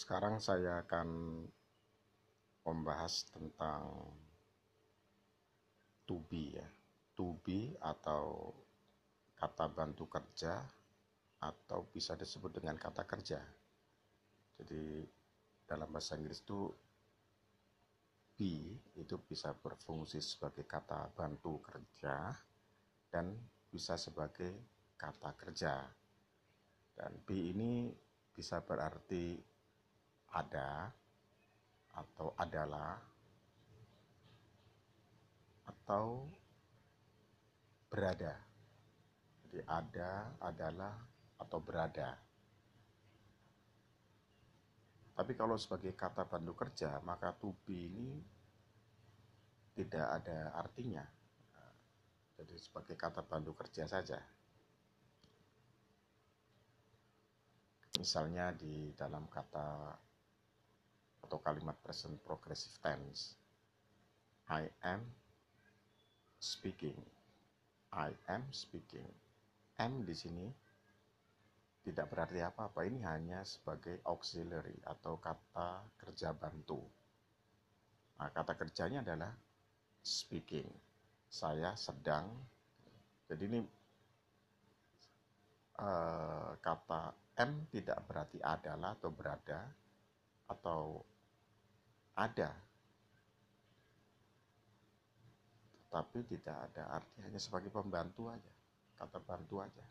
Sekarang saya akan membahas tentang to be ya. To be atau kata bantu kerja atau bisa disebut dengan kata kerja. Jadi dalam bahasa Inggris itu be itu bisa berfungsi sebagai kata bantu kerja dan bisa sebagai kata kerja. Dan be ini bisa berarti ada atau adalah atau berada. Jadi ada, adalah, atau berada. Tapi kalau sebagai kata bantu kerja, maka to be ini tidak ada artinya. Jadi sebagai kata bantu kerja saja. Misalnya di dalam kata atau kalimat present progressive tense. I am speaking. I am speaking. Am di sini tidak berarti apa-apa. Ini hanya sebagai auxiliary atau kata kerja bantu. Nah, kata kerjanya adalah speaking. Saya sedang. Jadi ini uh, kata M tidak berarti adalah atau berada atau ada. Tetapi tidak ada arti hanya sebagai pembantu aja kata bantu aja